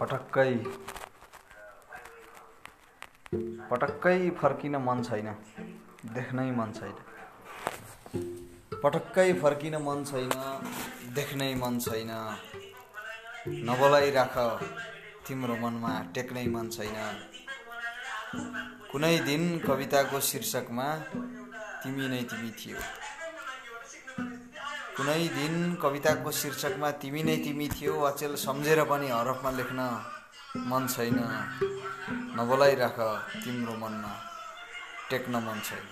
पटक्कै पटक्कै फर्किन मन छैन। देख्नै मन छैन। पटक्कै फर्किन मन छैन देख्नै मन छैन। नबोलाइराख तिम्रो मनमा टेक्नै मन छैन। कुनै दिन कविताको शीर्षकमा तिमी नै तिमी थियो। कुनै दिन कविताको शीर्षकमा तिमी नै तिमी थियो अचेल सम्झेर पनि हरफमा लेख्न मन छैन। नबोलाइराख तिम्रो मनमा टेक्न मन छैन।